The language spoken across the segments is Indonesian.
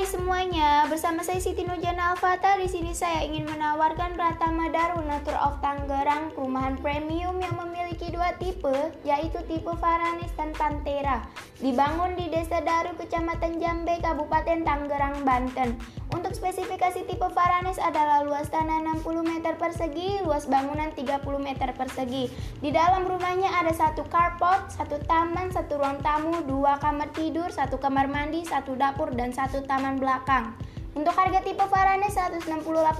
semuanya, bersama saya Siti Nurjana Alfata. Di sini saya ingin menawarkan Pratama Daru Natur of Tangerang, perumahan premium yang memiliki dua tipe, yaitu tipe Varanis dan Pantera. Dibangun di Desa Daru, Kecamatan Jambe, Kabupaten Tangerang, Banten. Untuk spesifikasi tipe Varanis adalah luas tanah 60 meter persegi, luas bangunan 30 meter persegi. Di dalam rumahnya ada satu carport, satu taman, satu ruang tamu, dua kamar tidur, satu kamar mandi, satu dapur, dan satu taman belakang. Untuk harga tipe Varane 168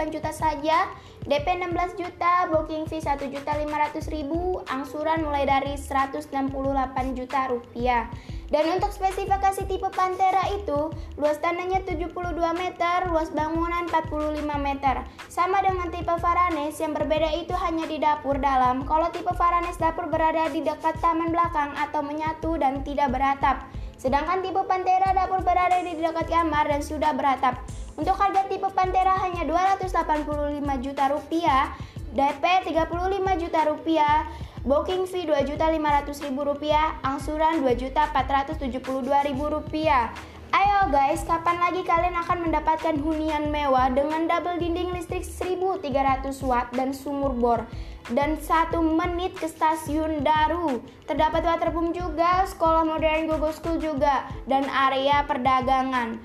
juta saja, DP 16 juta, booking fee 1 juta 500 ribu, angsuran mulai dari 168 juta rupiah. Dan untuk spesifikasi Pantera itu, luas tanahnya 72 meter, luas bangunan 45 meter. Sama dengan tipe Varanes, yang berbeda itu hanya di dapur dalam. Kalau tipe Varanes dapur berada di dekat taman belakang atau menyatu dan tidak beratap. Sedangkan tipe Pantera dapur berada di dekat kamar dan sudah beratap. Untuk harga tipe Pantera hanya 285 juta rupiah, DP 35 juta rupiah, booking fee 2 juta 500 ribu rupiah, angsuran 2 juta 472 ribu rupiah. Ayo guys, kapan lagi kalian akan mendapatkan hunian mewah dengan double dinding listrik 1300 watt dan sumur bor? dan satu menit ke stasiun Daru. Terdapat waterboom juga, sekolah modern Gogo School juga, dan area perdagangan.